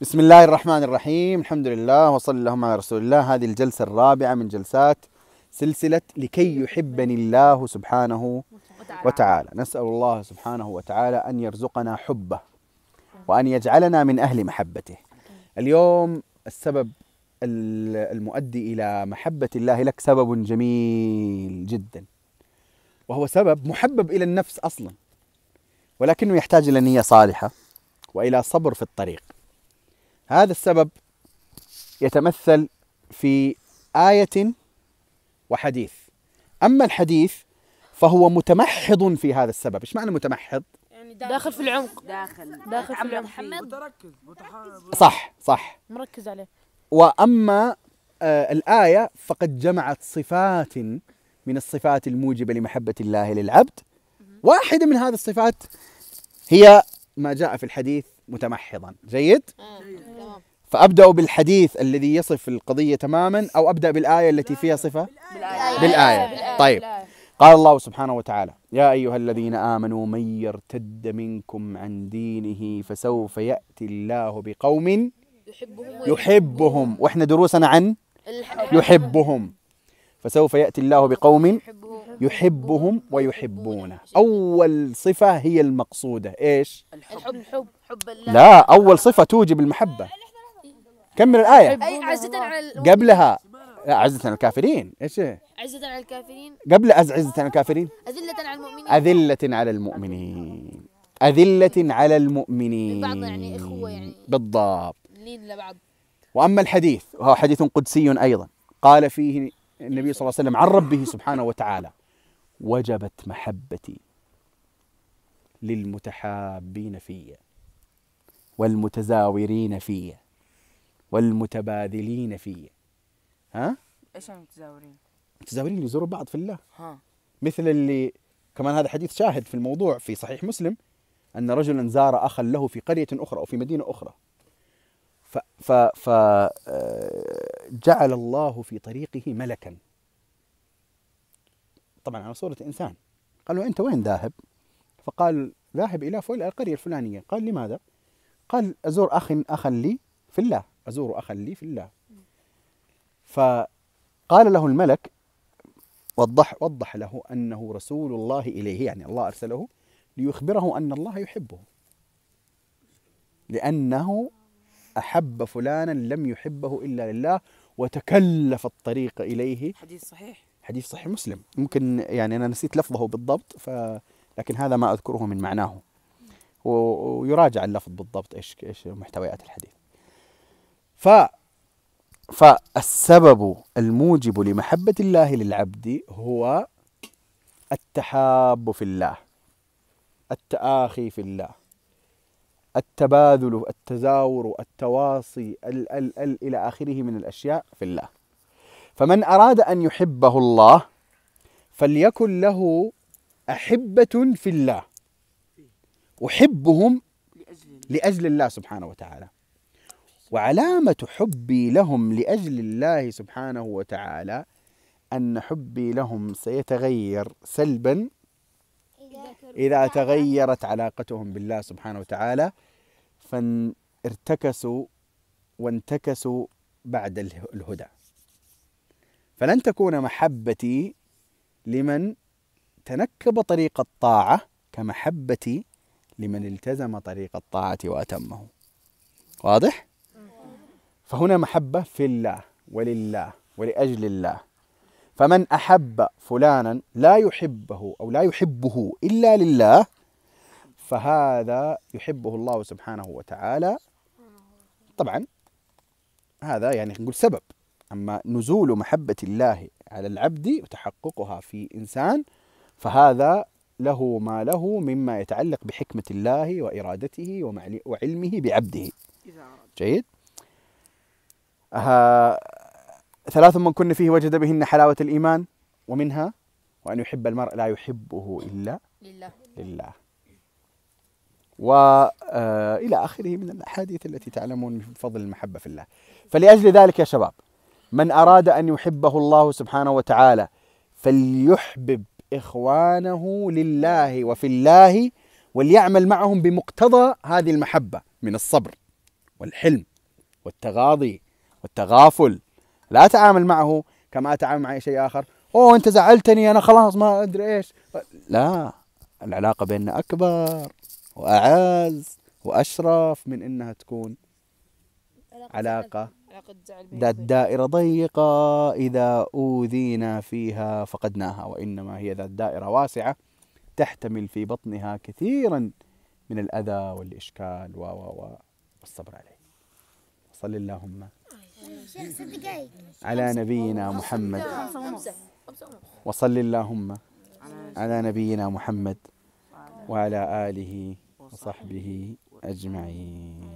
بسم الله الرحمن الرحيم. الحمد لله. وصلى اللهم على رسول الله. هذه الجلسة الرابعة من جلسات سلسلة لكي يحبني الله سبحانه وتعالى. نسأل الله سبحانه وتعالى أن يرزقنا حبه وأن يجعلنا من أهل محبته. اليوم السبب المؤدي إلى محبة الله لك سبب جميل جدا وهو سبب محبب إلى النفس أصلا ولكنه يحتاج إلى نية صالحة وإلى صبر في الطريق. هذا السبب يتمثل في آية وحديث. أما الحديث فهو متمحض في هذا السبب. إيش معنى متمحض؟ يعني داخل في العمق. داخل. داخل في العمق. متركز صح صح. مركز عليه. وأما آه الآية فقد جمعت صفات من الصفات الموجبة لمحبة الله للعبد. واحدة من هذه الصفات هي ما جاء في الحديث متمحضا. جيد؟ تمام فأبدأ بالحديث الذي يصف القضية تماما أو أبدأ بالآية التي فيها صفة؟ بالآية. بالآية. طيب. قال الله سبحانه وتعالى يا أيها الذين آمنوا من يرتد منكم عن دينه فسوف يأتي الله بقوم يحبهم وإحنا دروسنا عن يحبهم. فسوف يأتي الله بقوم يحبهم ويحبونه. أول صفة هي المقصودة. إيش؟ الحب. الحب. حب الله. لا أول صفة توجب المحبة. كمل الآية. أي عزة على قبلها. لا عزة على الكافرين. إيش؟ عزة على الكافرين. قبل أز عزة على الكافرين. أذلة على المؤمنين. أذلة على المؤمنين. أذلة على المؤمنين. بعض يعني إخوة يعني. بالضبط. لين لبعض؟ وأما الحديث وهو حديث قدسي أيضا. قال فيه النبي صلى الله عليه وسلم عن ربه سبحانه وتعالى وجبت محبتي للمتحابين في والمتزاورين في. والمتبادلين في ها؟ إيش المتزاورين؟ متزاورين؟ اللي يزوروا بعض في الله. ها. مثل اللي كمان هذا حديث شاهد في الموضوع في صحيح مسلم أن رجلا زار أخا له في قرية أخرى أو في مدينة أخرى. ف ف ف آه، جعل الله في طريقه ملكا. طبعا على صورة إنسان. قال له أنت وين ذاهب؟ فقال ذاهب إلى فل القرية الفلانية. قال لماذا؟ قال أزور أخ أخا لي في الله. أزور أخا لي في الله. فقال له الملك وضح وضح له أنه رسول الله إليه يعني الله أرسله ليخبره أن الله يحبه. لأنه أحب فلانا لم يحبه إلا لله وتكلف الطريق إليه. حديث صحيح. حديث صحيح مسلم. ممكن يعني أنا نسيت لفظه بالضبط ف لكن هذا ما أذكره من معناه. ويراجع اللفظ بالضبط إيش إيش محتويات الحديث. ف فالسبب الموجب لمحبة الله للعبد هو التحاب في الله التآخي في الله التبادل التزاور التواصي ال ال ال إلى آخره من الأشياء في الله. فمن أراد أن يحبه الله فليكن له أحبة في الله. أحبهم لأجل الله سبحانه وتعالى. وعلامة حبي لهم لأجل الله سبحانه وتعالى أن حبي لهم سيتغير سلبا إذا تغيرت علاقتهم بالله سبحانه وتعالى فارتكسوا وانتكسوا بعد اله- الهدى فلن تكون محبتي لمن تنكب طريق الطاعة كمحبتي لمن التزم طريق الطاعة وأتمه واضح؟ فهنا محبة في الله ولله ولأجل الله. فمن أحب فلانا لا يحبه أو لا يحبه إلا لله فهذا يحبه الله سبحانه وتعالى. طبعا هذا يعني نقول سبب. أما نزول محبة الله على العبد وتحققها في إنسان فهذا له ما له مما يتعلق بحكمة الله وإرادته وعلمه بعبده. جيد؟ ثلاث من كن فيه وجد بهن حلاوة الإيمان ومنها وأن يحب المرء لا يحبه إلا لله. لله. وإلى آخره من الأحاديث التي تعلمون من فضل المحبة في الله. فلأجل ذلك يا شباب من أراد أن يحبه الله سبحانه وتعالى فليحبب إخوانه لله وفي الله وليعمل معهم بمقتضى هذه المحبة من الصبر والحلم والتغاضي والتغافل. لا أتعامل معه كما أتعامل مع أي شيء آخر. أوه أنت زعلتني أنا خلاص ما أدري إيش. لا العلاقة بيننا أكبر وأعز وأشرف من إنها تكون علاقة ذات. دائرة ضيقة. إذا أوذينا فيها فقدناها وإنما هي ذات دائرة واسعة تحتمل في بطنها كثيرا من الأذى والإشكال و و و والصبر عليه. صل اللهم على نبينا محمد. وصل اللهم على نبينا محمد وعلى آله وصحبه أجمعين.